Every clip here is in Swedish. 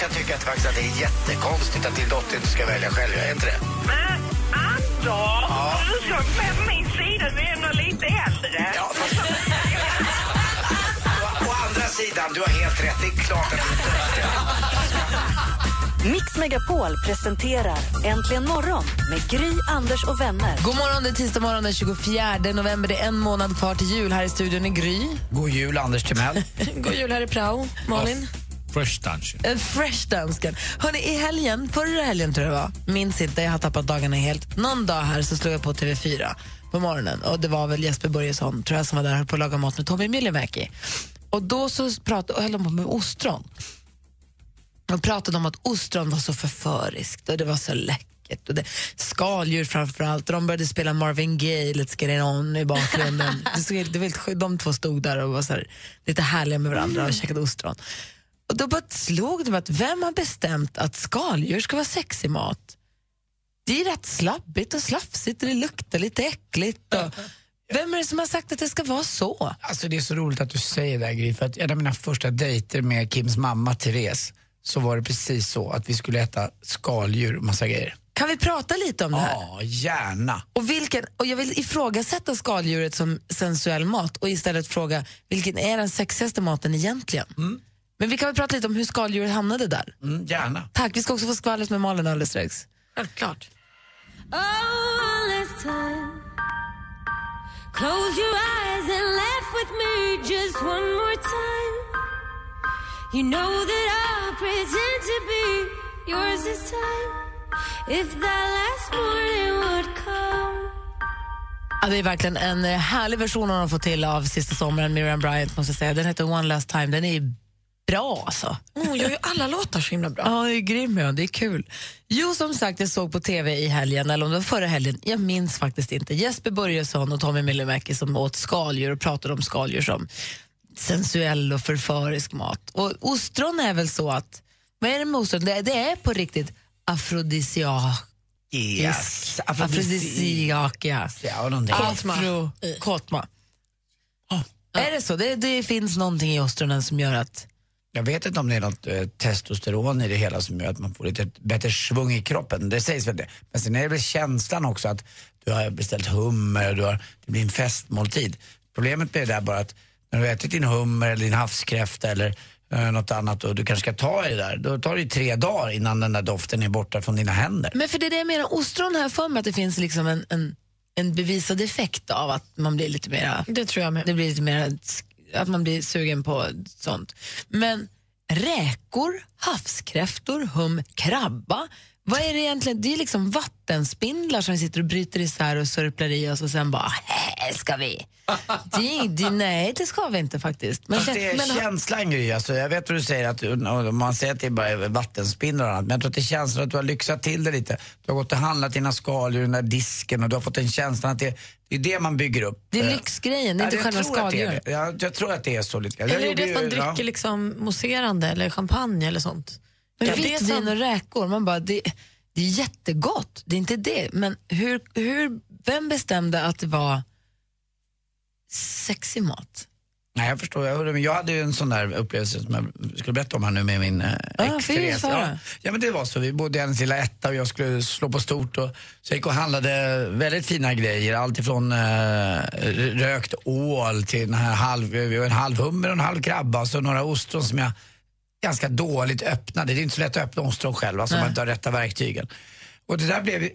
kan tycka att, faktiskt att det är jättekonstigt att din dotter inte ska välja själv. Jag är inte det? Men Anders, du ska med på min sida. Du är ändå lite äldre. Ja, fast... å, å andra sidan, du har helt rätt. Det är klart att du inte ska. Mix Megapol presenterar Äntligen morgon med Gry, Anders och vänner. God morgon, det är tisdag morgon den 24 november. Det är en månad kvar till jul. Här i studion är Gry. God jul, Anders Timell. God jul här i Prao. Malin. Fresh dansken. En fresh dansken. Hörrni, i helgen, förra helgen tror jag det var, minns inte, jag har tappat dagarna helt. Någon dag här så slog jag på TV4 på morgonen och det var väl Jesper Börjesson tror jag som var där på att laga mat med Tommy Myllymäki. Och då så pratade, och höll de på med ostron. De pratade om att ostron var så förföriskt och det var så läckert. Och det, skaldjur framför allt. Och de började spela Marvin Gaye, Let's get it on i bakgrunden. det såg, det var helt, de två stod där och var så här, lite härliga med varandra och käkade ostron. Och då bara slog det mig att vem har bestämt att skaldjur ska vara sexig mat? Det är rätt slabbigt och slafsigt och det luktar lite äckligt. Och vem är det som har sagt att det ska vara så? Alltså det är så roligt att du säger det här Gry, för att en av mina första dejter med Kims mamma Therese så var det precis så att vi skulle äta skaldjur och massa grejer. Kan vi prata lite om det här? Ja, gärna. Och, vilken, och jag vill ifrågasätta skaldjuret som sensuell mat och istället fråga vilken är den sexigaste maten egentligen? Men vi kan väl prata lite om hur skaldjuret hamnade där? Mm, gärna. Tack, vi ska också få skvallret med Malin alldeles strax. Självklart. Close your eyes and laugh with me just one more time. You know that I'll pretend to be yours this time. If that last morning would come. Ja, det är verkligen en härlig version hon har fått till av Sista sommaren, Miriam Bryant. Måste jag säga. Den heter One Last Time. Den är bra alltså. Hon gör ju alla låtar så himla bra. Ja, det är grym. Ja. Det är kul. Jo, som sagt, jag såg på TV i helgen, eller om det var förra helgen, jag minns faktiskt inte. Jesper Börjesson och Tommy Myllymäki som åt skaldjur och pratade om skaldjur som sensuell och förförisk mat. Och ostron är väl så att, vad är det med ostron? Det, det är på riktigt afrodisiak. Yes. Afrodisiak, ja. Ja, någonting. Afro, kotma. Är det så? Det, det finns någonting i ostronen som gör att Jag vet inte om det är något eh, testosteron i det hela som gör att man får lite bättre svung i kroppen. Det sägs väl det. Men sen är det väl känslan också att du har beställt hummer, du har, det blir en festmåltid. Problemet med det där bara att när du har ätit din hummer eller din havskräfta eller eh, något annat och du kanske ska ta i det där, då tar det ju tre dagar innan den där doften är borta från dina händer. Men för det är det jag menar, ostron här för mig att det finns liksom en, en, en bevisad effekt av att man blir lite mera, Det tror jag med. det blir lite mera, att man blir sugen på sånt. Men räkor, havskräftor, hum, krabba, vad är det egentligen? Det är liksom vattenspindlar som vi sitter och bryter isär och sörplar i oss och sen bara, "Hä, ska vi? Det, det, nej, det ska vi inte faktiskt. Men, det är men, känslan Gry, alltså, jag vet vad du säger, att man säger att det är bara vattenspindlar och annat, men jag tror att det är känslan att du har lyxat till det lite. Du har gått och handlat dina skaldjur i den där disken och du har fått en känsla att det, det är det man bygger upp. det är Eh, lyxgrejen, det är ja, inte själva skaldjuret. Jag, jag tror att det är så lite. Jag Eller är det att man ju- ja. dricker liksom mousserande eller champagne eller sånt? Men Ja, vitt det är vin och räkor, man bara, det, det är jättegott, det är inte det. Men hur, hur, vem bestämde att det var sexig mat? Nej, jag förstår. Jag, jag hade ju en sån där upplevelse som jag skulle berätta om här nu med min eh, höra. Ja, ja, men det var så. Vi bodde i hennes lilla etta och jag skulle slå på stort. Och, så jag gick och handlade väldigt fina grejer. Allt ifrån eh, rökt ål till den här halv, en halv hummer och en halv krabba och så några ostron som jag ganska dåligt öppnade. Det är inte så lätt att öppna ostron själv, alltså man inte har rätta verktygen. Och det där blev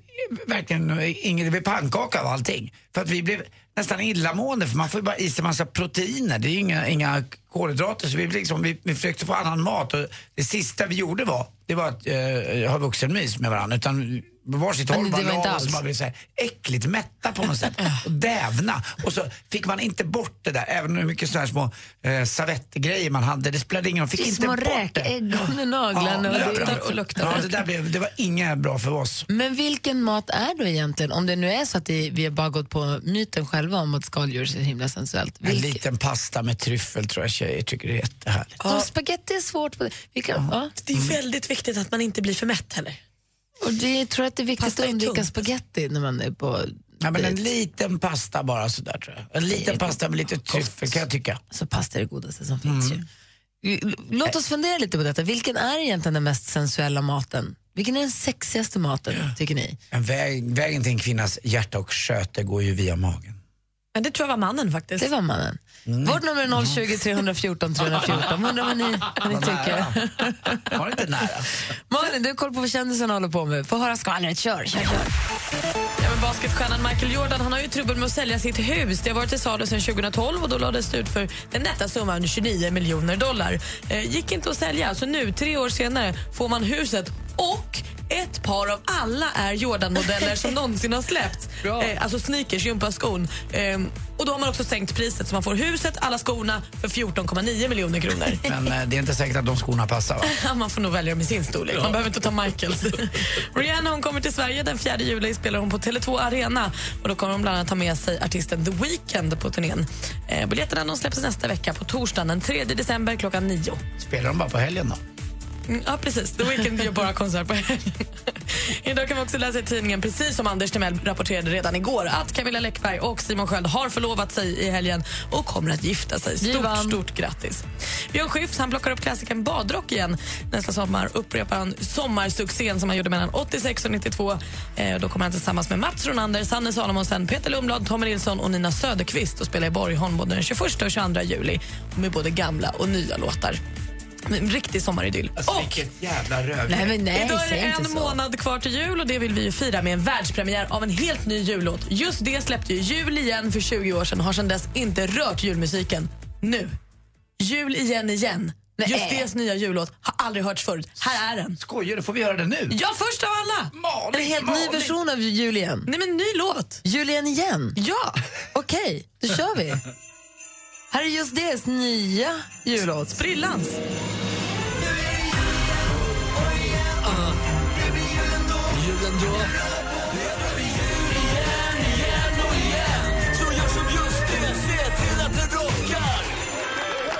verkligen inget, det blev pannkaka av allting. För att vi blev, nästan illamående för man får ju bara i sig massa proteiner. Det är ju inga, inga kolhydrater så vi, liksom, vi, vi försökte få annan mat och det sista vi gjorde var, det var att eh, ha vuxenmys med varandra. Utan varsitt håll det var inte alls. och bara blev så här äckligt mätta på något sätt. och dävna. Och så fick man inte bort det där, även hur mycket sådana här små eh, savettgrejer man hade. Det spelade ingen roll, fick inte Små bort det. räkägg under naglarna och överallt. luktar och luktar. Ja, det där blev, det var inget bra för oss. Men vilken mat är då egentligen, om det nu är så att det, vi har bara gått på myten själva om att skaldjur är så himla sensuellt? En Vilken? liten pasta med tryffel tror jag tjejer tycker är jättehärligt. Ja. Spaghetti är svårt. På det. Vilka, ja. Det är väldigt viktigt att man inte blir för mätt heller. Och det jag tror att det är viktigt Pasta att undvika tungt. spaghetti när man är på Ja, men en liten pasta bara sådär tror jag. En liten pasta med lite tryffel kan jag tycka. Så pasta är det godaste som finns ju. L- Låt oss fundera lite på detta. Vilken är egentligen den mest sensuella maten? Vilken är den sexigaste maten, tycker ni? En väg, vägen till en kvinnas hjärta och sköte går ju via magen. Men det tror jag var mannen faktiskt. Det var mannen. Mm. Vårt nummer är 020 314 314. Undrar vad ni, vad ni tycker. Var inte nära? Malin, du har koll på vad kändisarna håller på med. Få höra skvallret. Kör, kör, kör. Ja, men basketstjärnan Michael Jordan han har ju trubbel med att sälja sitt hus. Det har varit till salu sedan 2012 och då lades det ut för den nätta summan 29 miljoner dollar. Eh, gick inte att sälja, så nu, tre år senare, får man huset och ett par av alla Air Jordan-modeller som någonsin har släppts. Eh, alltså sneakers, gympaskon. Eh, och då har man också sänkt priset så man får huset, alla skorna för 14,9 miljoner kronor. Men eh, det är inte säkert att de skorna passar va? Man får nog välja dem i sin storlek. Man behöver inte ta Michaels. Rihanna hon kommer till Sverige den 4 juli. spelar hon på Tele2 Arena. Och Då kommer hon bland annat ta med sig artisten The Weeknd på turnén. Eh, biljetterna de släpps nästa vecka på torsdagen den 3 december klockan 9. Spelar de bara på helgen då? Mm, ja, precis. The Weeknd gör bara konsert på helgen. Idag kan vi också läsa i tidningen, precis som Anders Timell rapporterade redan igår, att Camilla Läckberg och Simon Sköld har förlovat sig i helgen och kommer att gifta sig. Stort, stort grattis. Björn Skifs han plockar upp klassikern Badrock igen. Nästa sommar upprepar han sommarsuccén som han gjorde mellan 86 och 92. Eh, då kommer han tillsammans med Mats Ronander, Sanne Salomonsen, Peter Lundblad, Tommy Nilsson och Nina Söderqvist och spelar i Borgholm både den 21 och 22 juli med både gamla och nya låtar. En riktig sommaridyll. Alltså, och vilket jävla röv. Nej, men nej, Idag är det en så. månad kvar till jul och det vill vi ju fira med en världspremiär av en helt ny jullåt. Just det släppte ju Jul igen för 20 år sedan och har sedan dess inte rört julmusiken. Nu. Jul igen igen. Nej. Just det nya jullåt har aldrig hörts förut. Här är den. Skojar du? Får vi göra det nu? Ja, först av alla! Malin, En helt ny Malin. version av Julien. Nej men ny låt. Julien igen. Ja! Okej, då kör vi. Här är just det nya jullåt. Sprillans!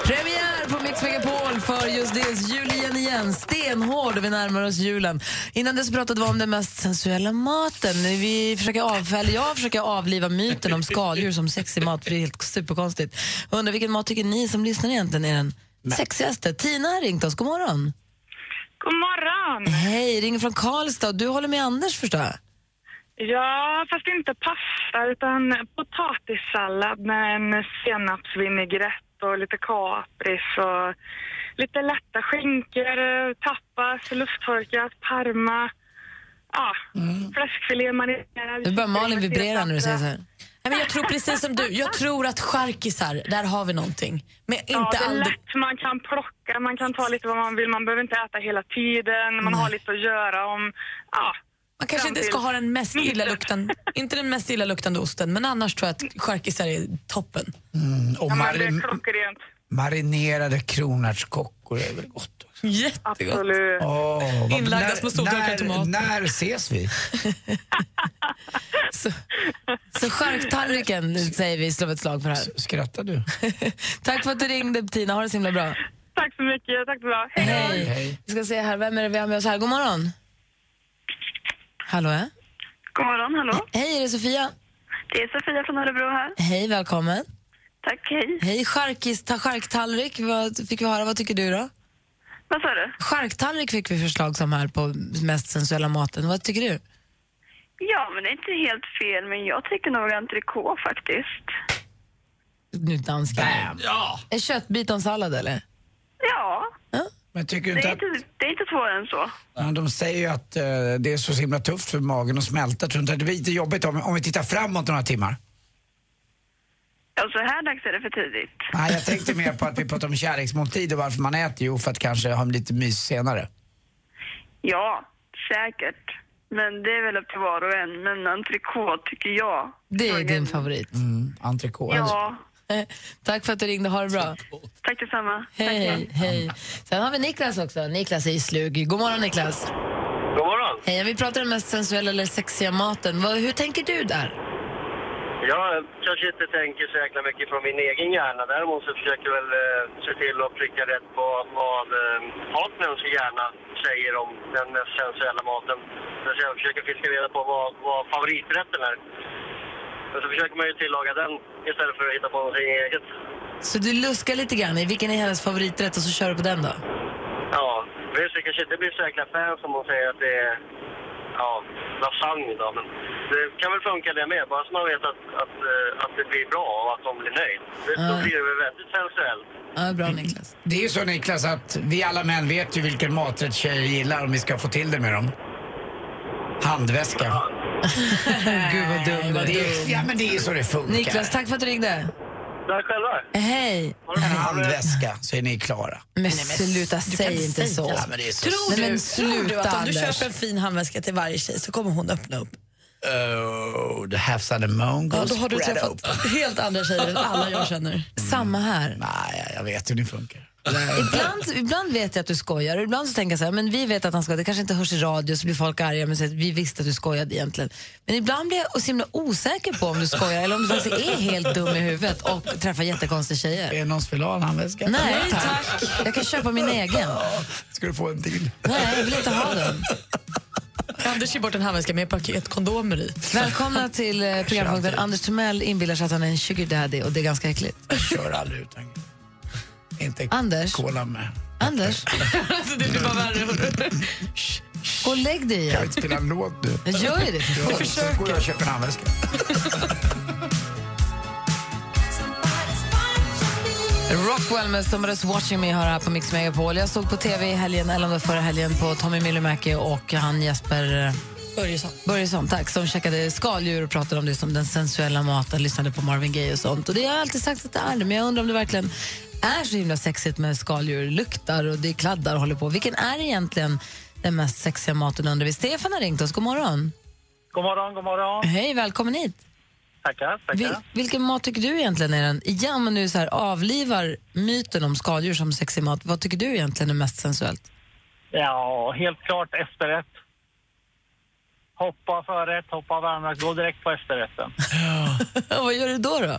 Premiär på Mix Megapol för just det, jul igen igen. Stenhård och vi närmar oss julen. Innan dess pratade vi om den mest sensuella maten. Vi försöker avfälla, jag försöker avliva myten om skaldjur som sexig mat, för det är helt superkonstigt. Jag undrar vilken mat tycker ni som lyssnar egentligen är den sexigaste? Tina har ringt oss, god morgon. God morgon! Hej, ringer från Karlstad du håller med Anders förstår jag. Ja, fast inte pasta utan potatissallad med en senapsvinägrett och lite kapris och lite lätta skinkor, tapas, lufttorkat, parma. Ja, fläskfilé marinerad. Nu börjar Malin vibrera när du säger så här. Nej, men jag tror precis som du. Jag tror att charkisar, där har vi någonting. Men inte Ja, det är lätt. Man kan plocka, man kan ta lite vad man vill. Man behöver inte äta hela tiden. Man har lite att göra om... Ja, Man kanske inte ska ha den mest illaluktande, inte den mest illaluktande osten, men annars tror jag att charkisar är toppen. Och Ja, men marinerade kronärtskockor är väl gott också? Jättegott. Absolut. Vad- Inlagda när- små stortorkade tomater. När ses vi? Så, så säger vi, slår ett slag för här. Skrattar du? Tack för att du ringde Tina, ha det så himla bra. Tack så mycket. Tack så bra. Hej. Hej. Hej. Vi ska se här, vem är det vi har med oss här? God morgon. Hallå? God morgon, hallå. Hej, är det Sofia? Det är Sofia från Örebro här. Hej, välkommen. Tack, hej. Hej, charkis, ta charktallrik vad fick vi höra. Vad tycker du då? Vad sa du? Charktallrik fick vi förslag som här på mest sensuella maten. Vad tycker du? Ja, men det är inte helt fel, men jag tycker nog entrecote faktiskt. Nu dansken. Bam! Ja. En köttbitonsallad eller? Ja, Men tycker du det inte är att... inte, det är inte svårare än så. Ja, de säger ju att eh, det är så himla tufft för magen att smälta. Tror du inte att det blir lite jobbigt om, om vi tittar framåt några timmar? Ja, så här dags är det för tidigt. Nej, jag tänkte mer på att vi pratar om kärleksmåltid och varför man äter. Jo, för att kanske ha lite mys senare. Ja, säkert. Men det är väl upp till var och en. Men entrecote tycker jag. Det är din favorit. Mm, entrecote. Ja, Tack för att du ringde, ha det bra. tack detsamma. Hej, hej. Sen har vi Niklas också. Niklas är i slug. God morgon Niklas. God morgon. Hej, vi pratar om den mest sensuella eller sexiga maten. Hur tänker du där? Jag kanske inte tänker så jäkla mycket från min egen hjärna. Däremot så försöker jag väl eh, se till att pricka rätt på vad eh, partnern så gärna säger om den mest sensuella maten. Så jag försöker fiska reda på vad, vad favoriträtten är. Och så försöker man ju tillaga den istället för att hitta på någonting eget. Så du luskar lite grann i vilken är hennes favoriträtt och så kör du på den då? Ja, visst det kanske inte blir så jäkla fan som hon säger att det är ja, lasagne då, men det kan väl funka det med. Bara så man vet att, att, eh, att det blir bra och att de blir nöjd. Det- Då blir det väl väldigt sensuellt. Ja, bra Niklas. Det är ju så Niklas att vi alla män vet ju vilken maträtt tjejer gillar om vi ska få till det med dem. Handväska. Gud vad dum du Det är. ja men det är ju så det funkar. Niklas, tack för att du ringde. Tack själva. Hej. En handväska så är ni klara. Men sluta, Du kan säg inte så. Ja, men det är så Tror, Nej, men du, sluta, tror du att om du Anders. köper en fin handväska till varje tjej så kommer hon öppna upp? Oh, the sun and moon Ja, goes då har du spread träffat open. helt andra tjejer än alla jag känner. Samma här. Nej, jag vet hur ni funkar. Ibland, ibland vet jag att du skojar ibland så tänker jag så här, men vi vet att han skojar. Det kanske inte hörs i radio så blir folk arga men säger att vi visste att du skojade egentligen. Men ibland blir jag så himla osäker på om du skojar eller om du faktiskt är helt dum i huvudet och träffar jättekonstiga tjejer. Är det någon som vill ha en handväska? Nej tack. Jag kan köpa min egen. Ska du få en till? Nej, jag vill inte ha den. Anders ger bort en handväska med paket kondomer i. Välkomna till eh, programpunkten Anders Timell inbillar sig att han är en sugar daddy och det är ganska äckligt. Jag kör aldrig utan Inte Anders? cola med. Anders, alltså, det blir bara värre. gå och lägg dig Kan vi igen. inte spela en låt nu? Jag gör ju det för Ja, fan. så går jag och köper en handväska. Rockwell med Somebody's watching me har här på Mix Megapol. Jag såg på tv i helgen, eller om det var förra helgen, på Tommy Myllymäki och han Jesper eh, Börjesson. Börjesson, tack, som käkade skaldjur och pratade om det som den sensuella maten, lyssnade på Marvin Gaye och sånt. Och det har jag alltid sagt att det är men jag undrar om det verkligen är så himla sexigt med skaldjur. Luktar och det kladdar och håller på. Vilken är egentligen den mest sexiga maten undrar vi? Stefan har ringt oss, god morgon. God morgon, god morgon. Hej, välkommen hit. Tackar, tackar. Vil, vilken mat tycker du egentligen är den, igen man nu så här avlivar myten om skaldjur som sexig mat, vad tycker du egentligen är mest sensuellt? Ja, helt klart efterrätt. Hoppa förrätt, hoppa varmrätt, gå direkt på efterrätten. vad gör du då? då?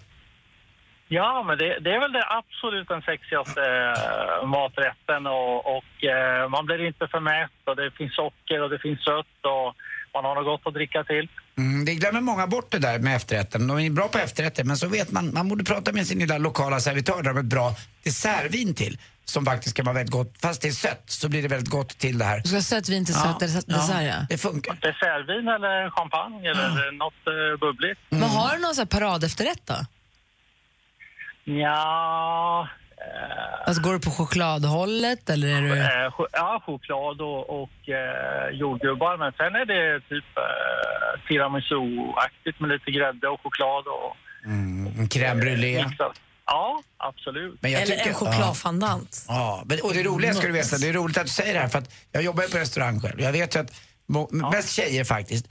Ja, men det, det är väl det absolut den sexigaste eh, maträtten och, och eh, man blir inte för mätt och det finns socker och det finns sött och man har något gott att dricka till. Mm, det glömmer många bort det där med efterrätten. De är bra på efterrätter men så vet man, man borde prata med sin lilla lokala servitör där om ett bra dessertvin till. Som faktiskt kan vara väldigt gott. Fast det är sött så blir det väldigt gott till det här. Ha sött vin till sött ja, dessert, ja. Det funkar. Dessertvin eller champagne eller något eh, bubbligt. Men har du någon så här paradefterrätt då? Ja, Alltså går du på chokladhållet eller är du... Eh, ja, choklad och, och eh, jordgubbar. Men sen är det typ eh, tiramisu-aktigt med lite grädde och choklad och... Mm, en crème brûlée. mixat. Ja, absolut. Men jag Eller tycker- en chokladfondant. Ja, men, och det roliga ska du veta, det är roligt att du säger det här för att jag jobbar ju på restaurang själv. Jag vet ju att mest tjejer faktiskt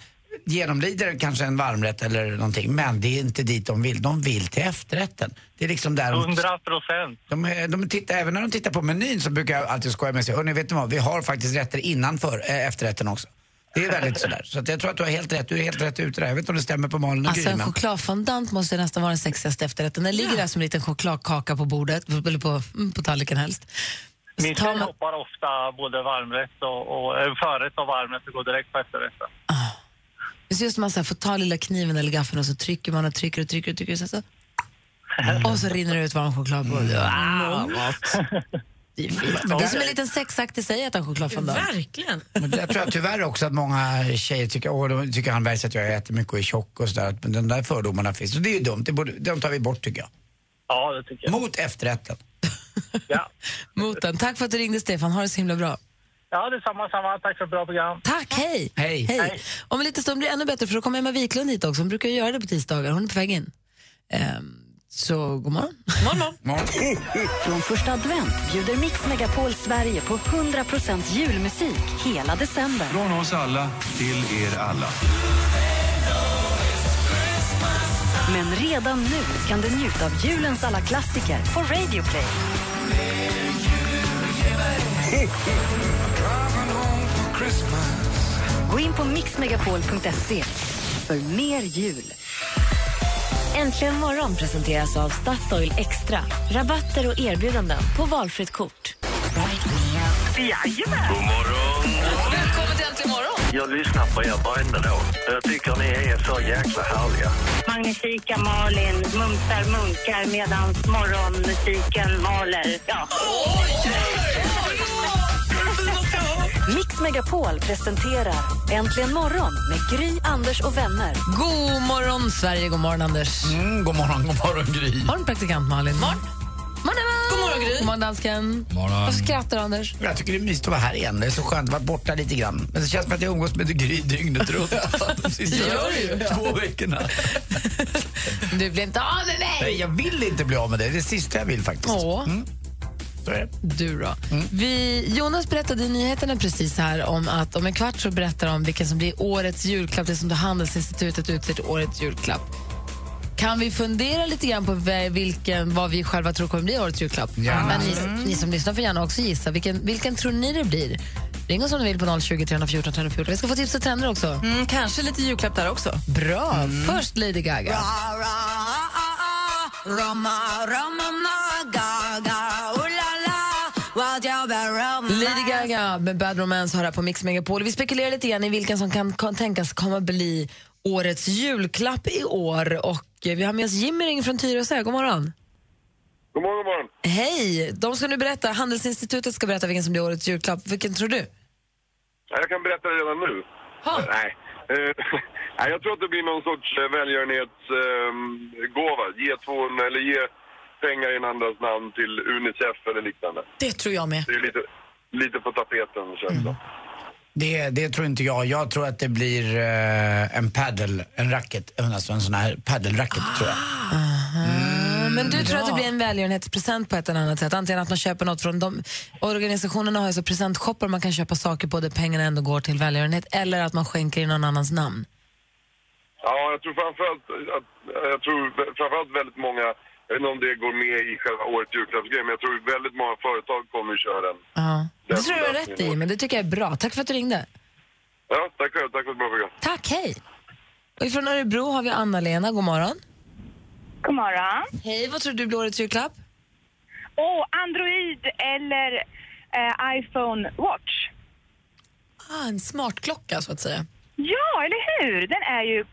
genomlider kanske en varmrätt eller någonting men det är inte dit de vill. De vill till efterrätten. Det är liksom där de, 100 procent. de, är- de tittar, även när de tittar på menyn så brukar jag alltid skoja med sig. Hörrni, vet ni vad? Vi har faktiskt rätter innanför äh, efterrätten också. Det är väldigt sådär. Så att jag tror att du har helt rätt. Du är helt rätt ute där. Jag vet inte om det stämmer på Malin och Alltså en chokladfondant måste nästan vara den sexigaste efterrätten. Den ligger där som en liten chokladkaka på bordet, eller på, mm, på tallriken helst. Min tjej man, hoppar ofta både varmrätt och, och eh, förrätt och varmrätt och går direkt på efterrätten. Så just när man så här får ta lilla kniven eller gaffeln och så trycker man och trycker och trycker och trycker. Så, så, och så rinner det ut varm choklad på. Wow, gott. Det är. Det är som en liten sexakt i sig att ha chokladfondant. Verkligen. Men jag tror jag tyvärr också att många tjejer tycker, åh, de tycker han Bergs att jag äter mycket och är tjock och sådär. Men de där fördomarna finns. Och det är ju dumt, det borde, de tar vi bort tycker jag. Ja, det tycker jag. Mot efterrätten. Ja, Mot den. Tack för att du ringde Stefan, ha det så himla bra. Ja det är samma, samma. Tack för ett bra program. Tack, hej! Hej. hej. Om en liten stund blir det ännu bättre för då kommer Emma Wiklund hit också. Hon brukar göra det på tisdagar. Hon är på väg in. Ehm, Så god morgon. Morgon, Från första advent bjuder Mix Megapol Sverige på 100% julmusik hela december. Från oss alla till er alla. Men redan nu kan du njuta av julens alla klassiker på Radio Play. Gå in på mixmegapol.se för mer jul. Äntligen morgon presenteras av Statoil Extra. Rabatter och erbjudanden på valfritt kort. Jajamän! God morgon! Välkommen till Äntligen morgon. Jag lyssnar på er varenda dag. Jag tycker ni är så jäkla härliga. Magnifika Malin mumsar munkar medan morgonmusiken maler. Ja. Mix Megapol presenterar Äntligen morgon med Gry, Anders och vänner. God morgon, Sverige. God morgon, Anders. Mm, god morgon, god morgon Gry. morgon, praktikant Malin. Morgon. God morgon, Gry. God morgon, dansken. Morgon. Varför skrattar du, Anders? Jag tycker det är mysigt att vara här igen. Det är så skönt att vara borta lite grann. Men det känns som att jag umgås med Gry dygnet runt. De sista Det gör du ju. två veckorna. Du blir inte av med mig! Nej, jag vill inte bli av med det. Det är det sista jag vill faktiskt. Åh. Mm. Så är det. Du då? Mm. Vi, Jonas berättade i nyheterna precis här om att om en kvart så berättar de vilken som blir årets julklapp, det som då Handelsinstitutet utser till årets julklapp. Kan vi fundera lite grann på vilken, vad vi själva tror kommer bli årets julklapp? Gärna. Men ni, ni som lyssnar får gärna också gissa. Vilken, vilken tror ni det blir? Ring oss om ni vill på 020 314 314. Vi ska få tips och trender också. Mm, kanske lite julklapp där också. Bra! Först Lady Gaga. Lady Med Bad Romance har här på Mix Megapol. Vi spekulerar lite grann i vilken som kan, kan tänkas komma bli årets julklapp i år. Och eh, vi har med oss Jimmy Ring från Tyresö. God morgon. God morgon, god morgon. Hej! De ska nu berätta, Handelsinstitutet ska berätta vilken som blir årets julklapp. Vilken tror du? Ja, Jag kan berätta det redan nu. Nej. Eh, nej, jag tror att det blir någon sorts eh, välgörenhetsgåva. ge, två, eller ge pengar i en andras namn till Unicef eller liknande. Det tror jag med. Det är lite, lite på tapeten känns det. Det, det tror inte jag. Jag tror att det blir eh, en paddle, en racket, alltså en sån här paddelracket tror jag. Men du tror att det blir en välgörenhetspresent på ett eller annat sätt? Antingen att man köper något från de organisationerna har ju så presentshoppar man kan köpa saker på där pengarna ändå går till välgörenhet eller att man skänker i någon annans namn. Ja, jag tror framförallt att, jag tror framförallt väldigt många, jag vet inte om det går med i själva årets julklappsgrej, men jag tror väldigt många företag kommer att köra den. Ja. Det tror jag är rätt lösningen. i, men det tycker jag är bra. Tack för att du ringde. Ja, tack själv. Tack för ett bra program. Tack, hej! Och ifrån Örebro har vi Anna-Lena. God morgon. God morgon. Hej, vad tror du blir årets julklapp? Och Android eller eh, iPhone Watch. Ah, en smartklocka, så att säga. Ja, eller hur? Den är ju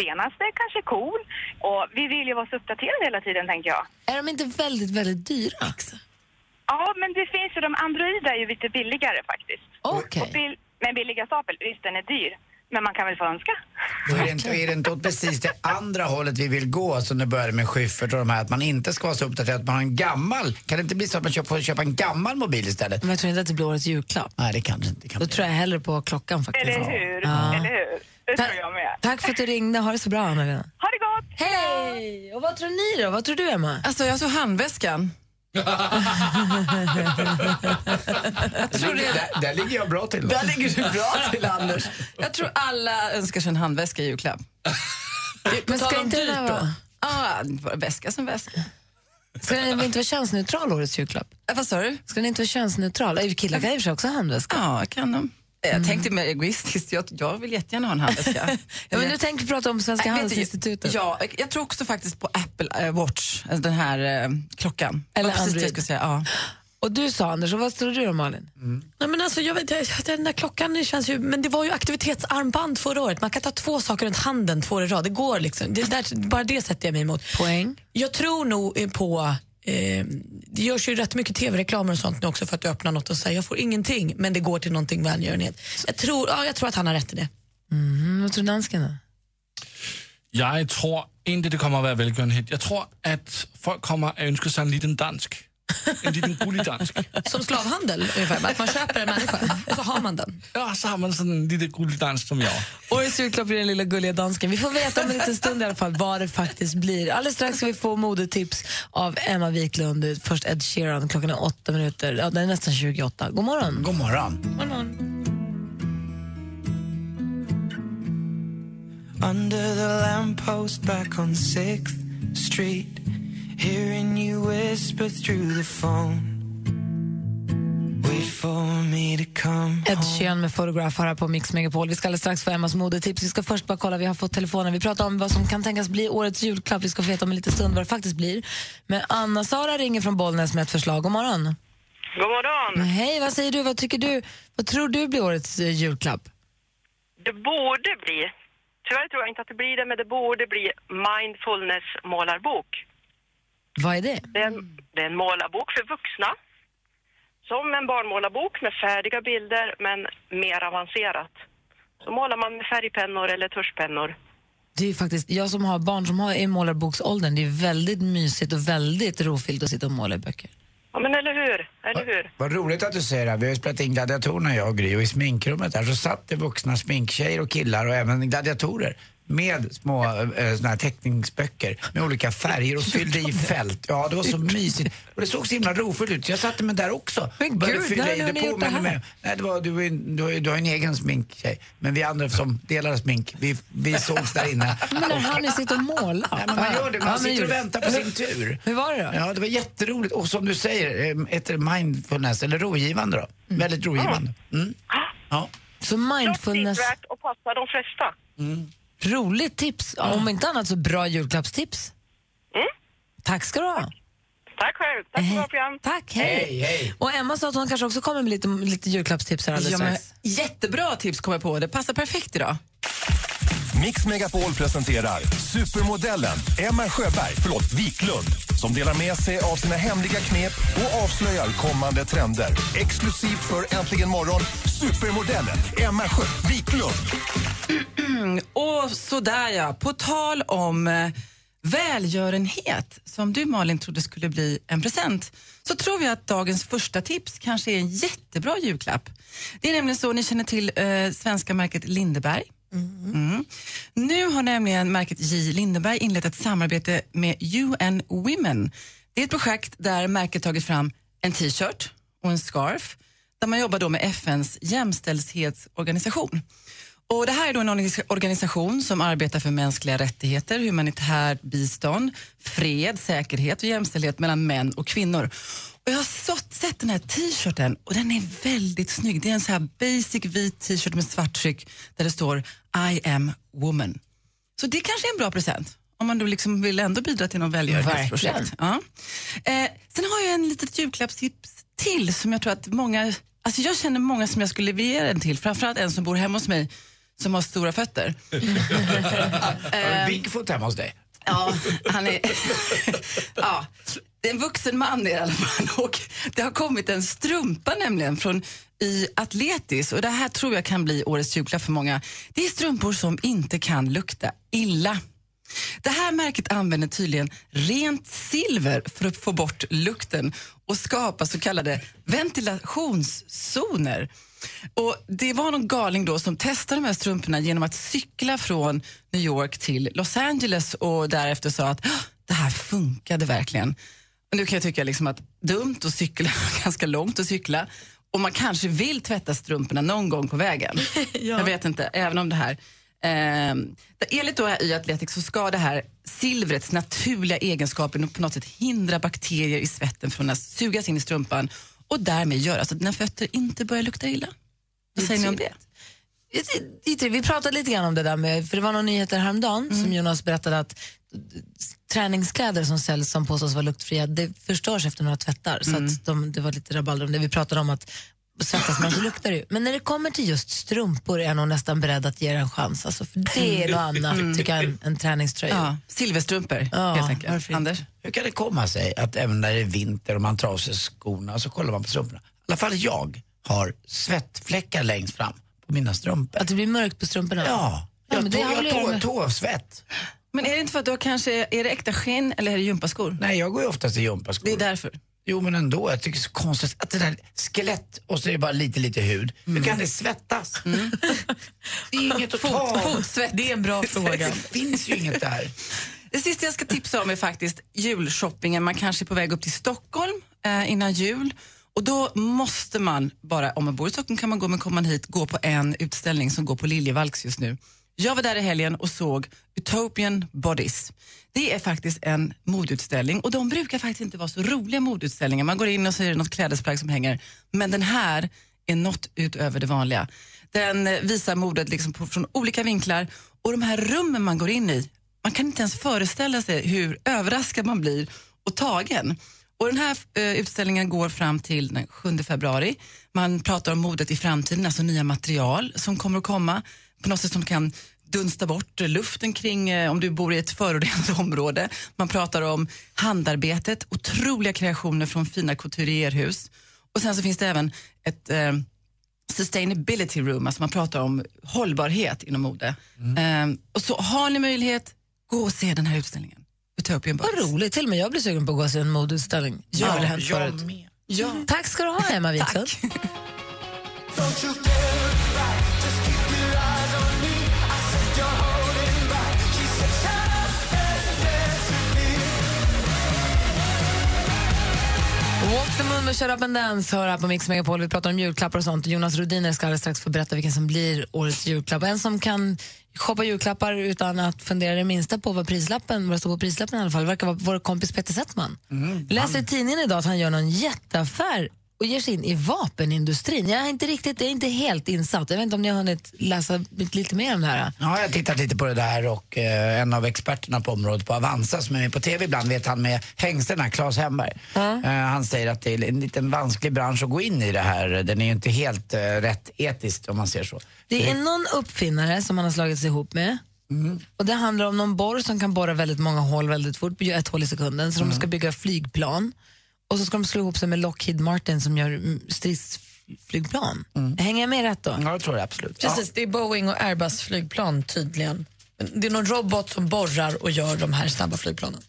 senaste, kanske cool. Och vi vill ju vara så uppdaterade hela tiden, tänker jag. Är de inte väldigt, väldigt dyra? Ja, men det finns ju, de Android är ju lite billigare faktiskt. Okej. Och bil, men billiga stapel, visst den är dyr. Men man kan väl få önska. Då är det, inte, är det inte åt precis det andra hållet vi vill gå som det började med Schyffert och de här, att man inte ska vara så uppdaterad att man har en gammal, kan det inte bli så att man köper, får köpa en gammal mobil istället? Men jag tror inte att det blir årets julklapp. Nej, det kan det inte. Kan Då bli. tror jag hellre på klockan faktiskt. Eller hur? Ja. Eller hur? Det Ta- tror jag med. Tack för att du ringde. Ha det så bra, Anna-Lena. Ha det gott! Hej! Och vad tror ni då? Vad tror du, Emma? Alltså, jag tror handväskan. Där, ligger- där, där ligger jag bra till. Då. Där ligger du bra till, Anders. Jag tror alla önskar sig en handväska i julklapp. Men ska inte här vara... Ja, väska som väska. Ska den inte vara könsneutral, årets julklapp? Äh, vad sa du? Ska den inte vara könsneutral? Killar kan sig också ha handväska. Ja, kan de. Jag tänkte mer egoistiskt. Jag, jag vill jättegärna ha en handväska. Ja, men du tänker prata om Svenska Handelsinstitutet. Ja, jag tror också faktiskt på Apple eh, Watch, alltså den här eh, klockan. Eller precis Android. jag skulle säga. Ja. Och du sa, Anders, och vad tror du då, Malin? Nej, men alltså, jag vet, jag- den där klockan känns ju... Men det var ju aktivitetsarmband förra året. Man kan ta två saker runt handen två år i rad. Det går liksom. Det där, bara det sätter jag mig emot. Poäng? Jag tror nog eh, på... Eh, det görs ju rätt mycket tv-reklamer och sånt nu också för att du öppnar något och säger jag får ingenting men det går till någonting välgörenhet. Jag tror, ja, jag tror att han har rätt i det. Mm, vad tror dansken då? Jag tror inte det kommer att vara välgörenhet. Jag tror att folk kommer att önska sig en liten dansk. En liten gullig. Som slavhandel, ungefär. Att man köper en människa och så har man den. Ja, så har man en liten gullig dansk som jag. Årets julklapp blir den lilla gulliga dansken. Vi får veta om en liten stund i alla fall vad det faktiskt blir. Alldeles strax ska vi få modetips av Emma Wiklund. Först Ed Sheeran, klockan är åtta minuter. Ja, den är nästan 28. God morgon. God morgon. God morgon. Under the lamppost back on 6th Street, hearing you whisper through the phone. Wait for me to come Ed Sheeran med Photograph här på Mix Megapol. Vi ska alldeles strax få Emmas modetips. Vi ska först bara kolla, vi har fått telefonen. Vi pratar om vad som kan tänkas bli årets julklapp. Vi ska få veta om en liten stund vad det faktiskt blir. Men Anna-Sara ringer från Bollnäs med ett förslag. God morgon. God morgon. Hej, vad säger du? Vad tycker du? Vad tror du blir årets eh, julklapp? Det borde bli, tyvärr tror jag inte att det blir det, men det borde bli mindfulness målarbok. Vad är det? Det är, en, det är en målarbok för vuxna. Som en barnmålarbok med färdiga bilder, men mer avancerat. Så målar man med färgpennor eller tuschpennor. Det är ju faktiskt, jag som har barn som har är i målarboksåldern, det är väldigt mysigt och väldigt rofyllt att sitta och måla i böcker. Ja, men eller hur? Eller hur? Vad roligt att du säger det. här. Vi har ju spelat in gladiatorerna jag och Gry och i sminkrummet där så satt det vuxna sminktjejer och killar och även gladiatorer med små eh, såna här teckningsböcker med olika färger och fyllde i fält. Ja, det var så mysigt. Och det såg så himla rofullt ut. Jag satte mig där också. Men Började gud, fylla när i det här? men- Nej, det var, du, var du, har ju- du har en egen sminktjej. Men vi andra som delar smink, vi, vi sågs där inne. Men när han sitta och måla? Nej, men man gör det, man Ja, sitter och väntar på sin tur. Hur var det då? Ja, det var jätteroligt. Och som du säger, eh, heter det mindfulness, eller rogivande då? Väldigt rogivande. Mm. Ja. Så mindfulness, Värt att passa de flesta. Roligt tips. Om inte annat så bra julklappstips. Tack ska du ha. Tack själv. Tack för bra program. Tack, hej. Och Emma sa att hon kanske också kommer med lite, lite julklappstips här alldeles Ja, men, strax. jättebra tips kom jag på. Det passar perfekt idag. Mix Megapol presenterar supermodellen Emma Sjöberg, förlåt, Wiklund som delar med sig av sina hemliga knep och avslöjar kommande trender. Exklusivt för Äntligen morgon, supermodellen Emma Sjö Wiklund. Och sådär ja, på tal om eh, välgörenhet som du Malin trodde skulle bli en present så tror jag att dagens första tips kanske är en jättebra julklapp. Det är nämligen så, ni känner till eh, svenska märket Lindeberg. Mm. Nu har nämligen märket J. Lindeberg inlett ett samarbete med UN Women. Det är ett projekt där märket tagit fram en t-shirt och en scarf där man jobbar då med FNs jämställdhetsorganisation. Och det här är då en organisa- organisation som arbetar för mänskliga rättigheter, humanitärt bistånd, fred, säkerhet och jämställdhet mellan män och kvinnor. Och jag har sett den här t-shirten och den är väldigt snygg. Det är en så här basic vit t-shirt med svart tryck där det står I am woman. Så det kanske är en bra present om man då liksom vill ändå bidra till någon välgörenhetsprojekt. Ja. Eh, sen har jag en litet julklappstips till som jag tror att många, alltså jag känner många som jag skulle vilja ge den till, framförallt en som bor hemma hos mig som har stora fötter. Har du Bigfoot hemma hos dig? Ja, han är... ja, det är en vuxen man i alla fall. Och det har kommit en strumpa nämligen från i Atletis och det här tror jag kan bli årets julklapp för många. Det är strumpor som inte kan lukta illa. Det här märket använder tydligen rent silver för att få bort lukten och skapa så kallade ventilationszoner. Och Det var någon galning då som testade de här strumporna genom att cykla från New York till Los Angeles och därefter sa att "Ah, det här funkade verkligen. Nu kan jag tycka liksom att dumt att cykla, ganska långt att cykla och man kanske vill tvätta strumporna någon gång på vägen. Jag vet inte, även om det här Eh, enligt då i Athletics så ska det här silvrets naturliga egenskaper på något sätt hindra bakterier i svetten från att sugas in i strumpan och därmed göra så att dina fötter inte börjar lukta illa. Vad säger ni om det? Vi pratade lite grann om det där med, för det var några nyheter häromdagen som Jonas berättade att träningskläder som säljs som påstås vara luktfria, det förstörs efter några tvättar. Så att de, det var lite rabalder om det. Vi pratade om att svettas man så luktar det ju. Men när det kommer till just strumpor är jag nog nästan beredd att ge det en chans. Alltså, för det är något annat, tycker jag, än en träningströja. Ja, silverstrumpor Ja, helt enkelt. varför? Anders? Hur kan det komma sig att även när det är vinter och man tar av sig skorna så kollar man på strumporna? I alla fall jag har svettfläckar längst fram på mina strumpor. Att det blir mörkt på strumporna? Ja, Ja, jag med- tåsvett. Men är det inte för att du har kanske, är det äkta skinn eller är det gympaskor? Nej, jag går ju oftast i gympaskor. Det är därför. Jo men ändå, jag tycker det är så konstigt att det där skelett och så är det bara lite lite hud. Hur kan det svettas? Det är inget att ta. Fotsvett. Det är en bra fråga. Det finns ju inget där. Det sista jag ska tipsa om är faktiskt julshoppingen. Man kanske är på väg upp till Stockholm eh, innan jul. Och då måste man bara, om man bor i Stockholm kan man gå, men kommer man hit, gå på en utställning som går på Liljevalchs just nu. Jag var där i helgen och såg Utopian Bodies. Det är faktiskt en modeutställning och de brukar faktiskt inte vara så roliga modeutställningar. Man går in och så är det något klädesplagg som hänger. Men den här är något utöver det vanliga. Den eh, visar modet liksom på, från olika vinklar och de här rummen man går in i, man kan inte ens föreställa sig hur överraskad man blir och tagen. Och den här eh, utställningen går fram till den 7 februari. Man pratar om modet i framtiden, alltså nya material som kommer att komma på något sätt som kan dunsta bort luften kring eh, om du bor i ett förorenat område. Man pratar om handarbetet, otroliga kreationer från fina couturierhus. Och sen så finns det även ett eh, sustainability room, alltså man pratar om hållbarhet inom mode. Eh, och så har ni möjlighet, gå och se den här utställningen. Utopian Bodies. Vad roligt, till och med jag blir sugen på att gå och se en modeutställning. Ja, Jag med. Ja. Tack ska du ha, Emma Wiklund. Walk the moon med Shut up and dance hör här på Mix Megapol. Vi pratar om julklappar och sånt. Jonas Rhodiner ska alldeles strax få berätta vilken som blir årets julklapp. En som kan shoppa julklappar utan att fundera det minsta på vad prislappen, vad det står på prislappen i alla fall, verkar vara vår kompis Peter Settman. Jag läser i tidningen idag att han gör någon jätteaffär och ger sig in i vapenindustrin. Jag är inte riktigt, jag är inte helt insatt. Jag vet inte om ni har hunnit läsa lite mer om det här. Ja, jag har tittat lite på det där och eh, en av experterna på området på Avanza som är med på TV ibland vet han med hängslena, Claes Hemberg. Eh, han säger att det är en liten vansklig bransch att gå in i det här. Den är ju inte helt eh, rätt etiskt om man ser så. Det är någon uppfinnare som han har slagit sig ihop med. Och Det handlar om någon borr som kan borra väldigt många hål väldigt fort, ett hål i sekunden. Så de ska bygga flygplan. Och så ska de slå ihop sig med Lockheed Martin som gör mm, stridsflygplan. Hänger jag med rätt då? Ja, det tror jag absolut. Precis, det är Boeing och Airbus flygplan tydligen. Det är någon robot som borrar och gör de här snabba flygplanen.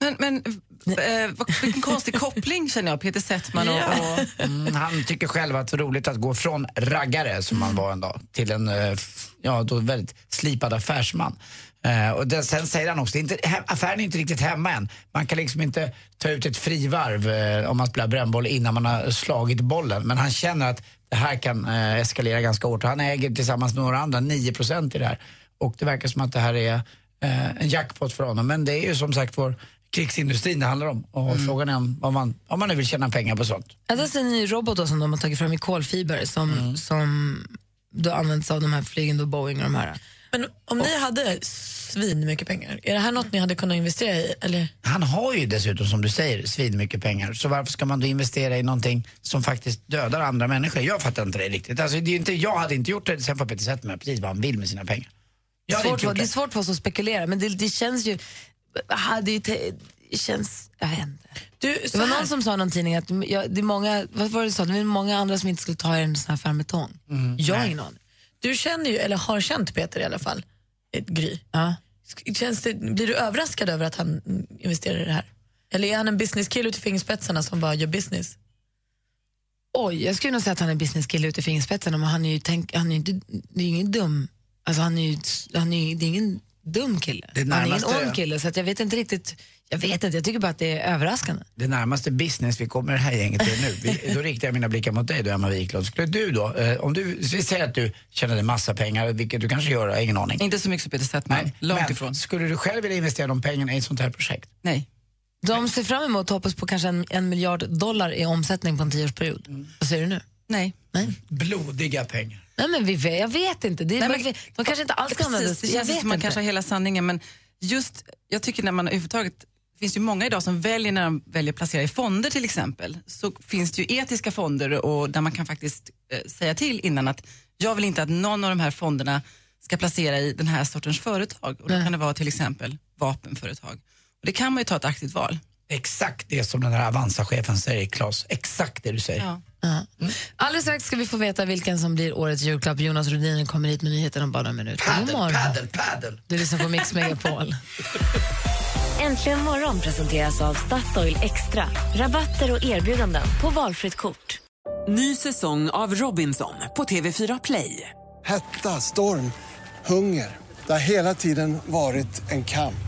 Men, men eh, vilken konstig koppling känner jag, Peter Settman och... och Mm, han tycker själv att det är roligt att gå från raggare, som han var en dag, till en eh, ja, då väldigt slipad affärsman. Eh, och det, sen säger han också, inte, he- affären är inte riktigt hemma än. Man kan liksom inte ta ut ett frivarv eh, om man spelar brännboll innan man har slagit bollen. Men han känner att det här kan eh, eskalera ganska hårt. Han äger tillsammans med några andra 9% i det här. Och det verkar som att det här är eh, en jackpot för honom. Men det är ju som sagt vår krigsindustrin det handlar om. Och frågan är om, om, man, om man nu vill tjäna pengar på sånt. Ja, det är en ny robot då, som de har tagit fram i kolfiber som, som då används av de här flygen, då Boeing och de här. Men om ni hade svin mycket pengar, är det här något ni hade kunnat investera i? Eller? Han har ju dessutom, som du säger, svin mycket pengar. Så varför ska man då investera i någonting som faktiskt dödar andra människor? Jag fattar inte det riktigt. Alltså, det är inte, jag hade inte gjort det, sen får Peter Settman precis vad han vill med sina pengar. Jag hade Svårt, gjort det är det. svårt för oss att spekulera, men det, det känns ju... ah, Det, är ju te- det känns... Jag vet inte. Du, det var någon som sa i någon tidning att jag, det är många, vad var det sa? Det är många andra som inte skulle ta en sån här affär med tång. Jag har ingen aning. Du känner ju, eller har känt Peter i alla fall, ett Gry. Ja. Känns det, blir du överraskad över att han investerar i det här? Eller är han en businesskille ut i fingerspetsarna som bara gör business? Oj, jag skulle nog säga att han är businesskille ute i fingerspetsarna, men han är ju, tänk, han är ju det är ingen dum, alltså han är ju, han är, det är ingen dum kille. Det han är ingen närmaste- ond kille, så att jag vet inte riktigt, jag vet inte, jag tycker bara att det är överraskande. Det närmaste business vi kommer det här gänget till nu, vi, då riktar jag mina blickar mot dig då, Emma Wiklund. Skulle du då, eh, om du, vi säger att du tjänade massa pengar, vilket du kanske gör, jag har ingen aning. Inte så mycket som Peter Settman, Nej, långt men ifrån. Skulle du själv vilja investera de pengarna i ett sånt här projekt? Nej. De ser fram emot och hoppas på kanske en, en miljard dollar i omsättning på en tioårsperiod. Vad säger du nu? Nej. Nej. Blodiga pengar. Nej men vi vet, jag vet inte. Det, Nej, men, men- de kanske inte alls användas. Precis, det Jag vet man inte. kanske har hela sanningen men just, jag tycker när man överhuvudtaget det finns ju många idag som väljer när de väljer att placera i fonder till exempel. Så finns det ju etiska fonder och där man kan faktiskt eh, säga till innan att jag vill inte att någon av de här fonderna ska placera i den här sortens företag. Och då kan det vara till exempel vapenföretag. Och det kan man ju ta ett aktivt val. Exakt det som den här Avanza-chefen säger, Claes. Exakt det du säger. Ja. Ja. Alldeles strax ska vi få veta vilken som blir årets julklapp. Jonas Rhodiner kommer hit med nyheterna om bara en minut. God Paddel, paddel, paddel. Du lyssnar på Mix Megapol. Äntligen morgon presenteras av Statoil Extra. Rabatter och erbjudanden på valfritt kort. Ny säsong av Robinson på TV4 Play. Hetta, storm, hunger. Det har hela tiden varit en kamp.